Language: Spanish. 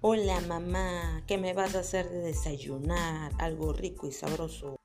Hola mamá, ¿qué me vas a hacer de desayunar? Algo rico y sabroso.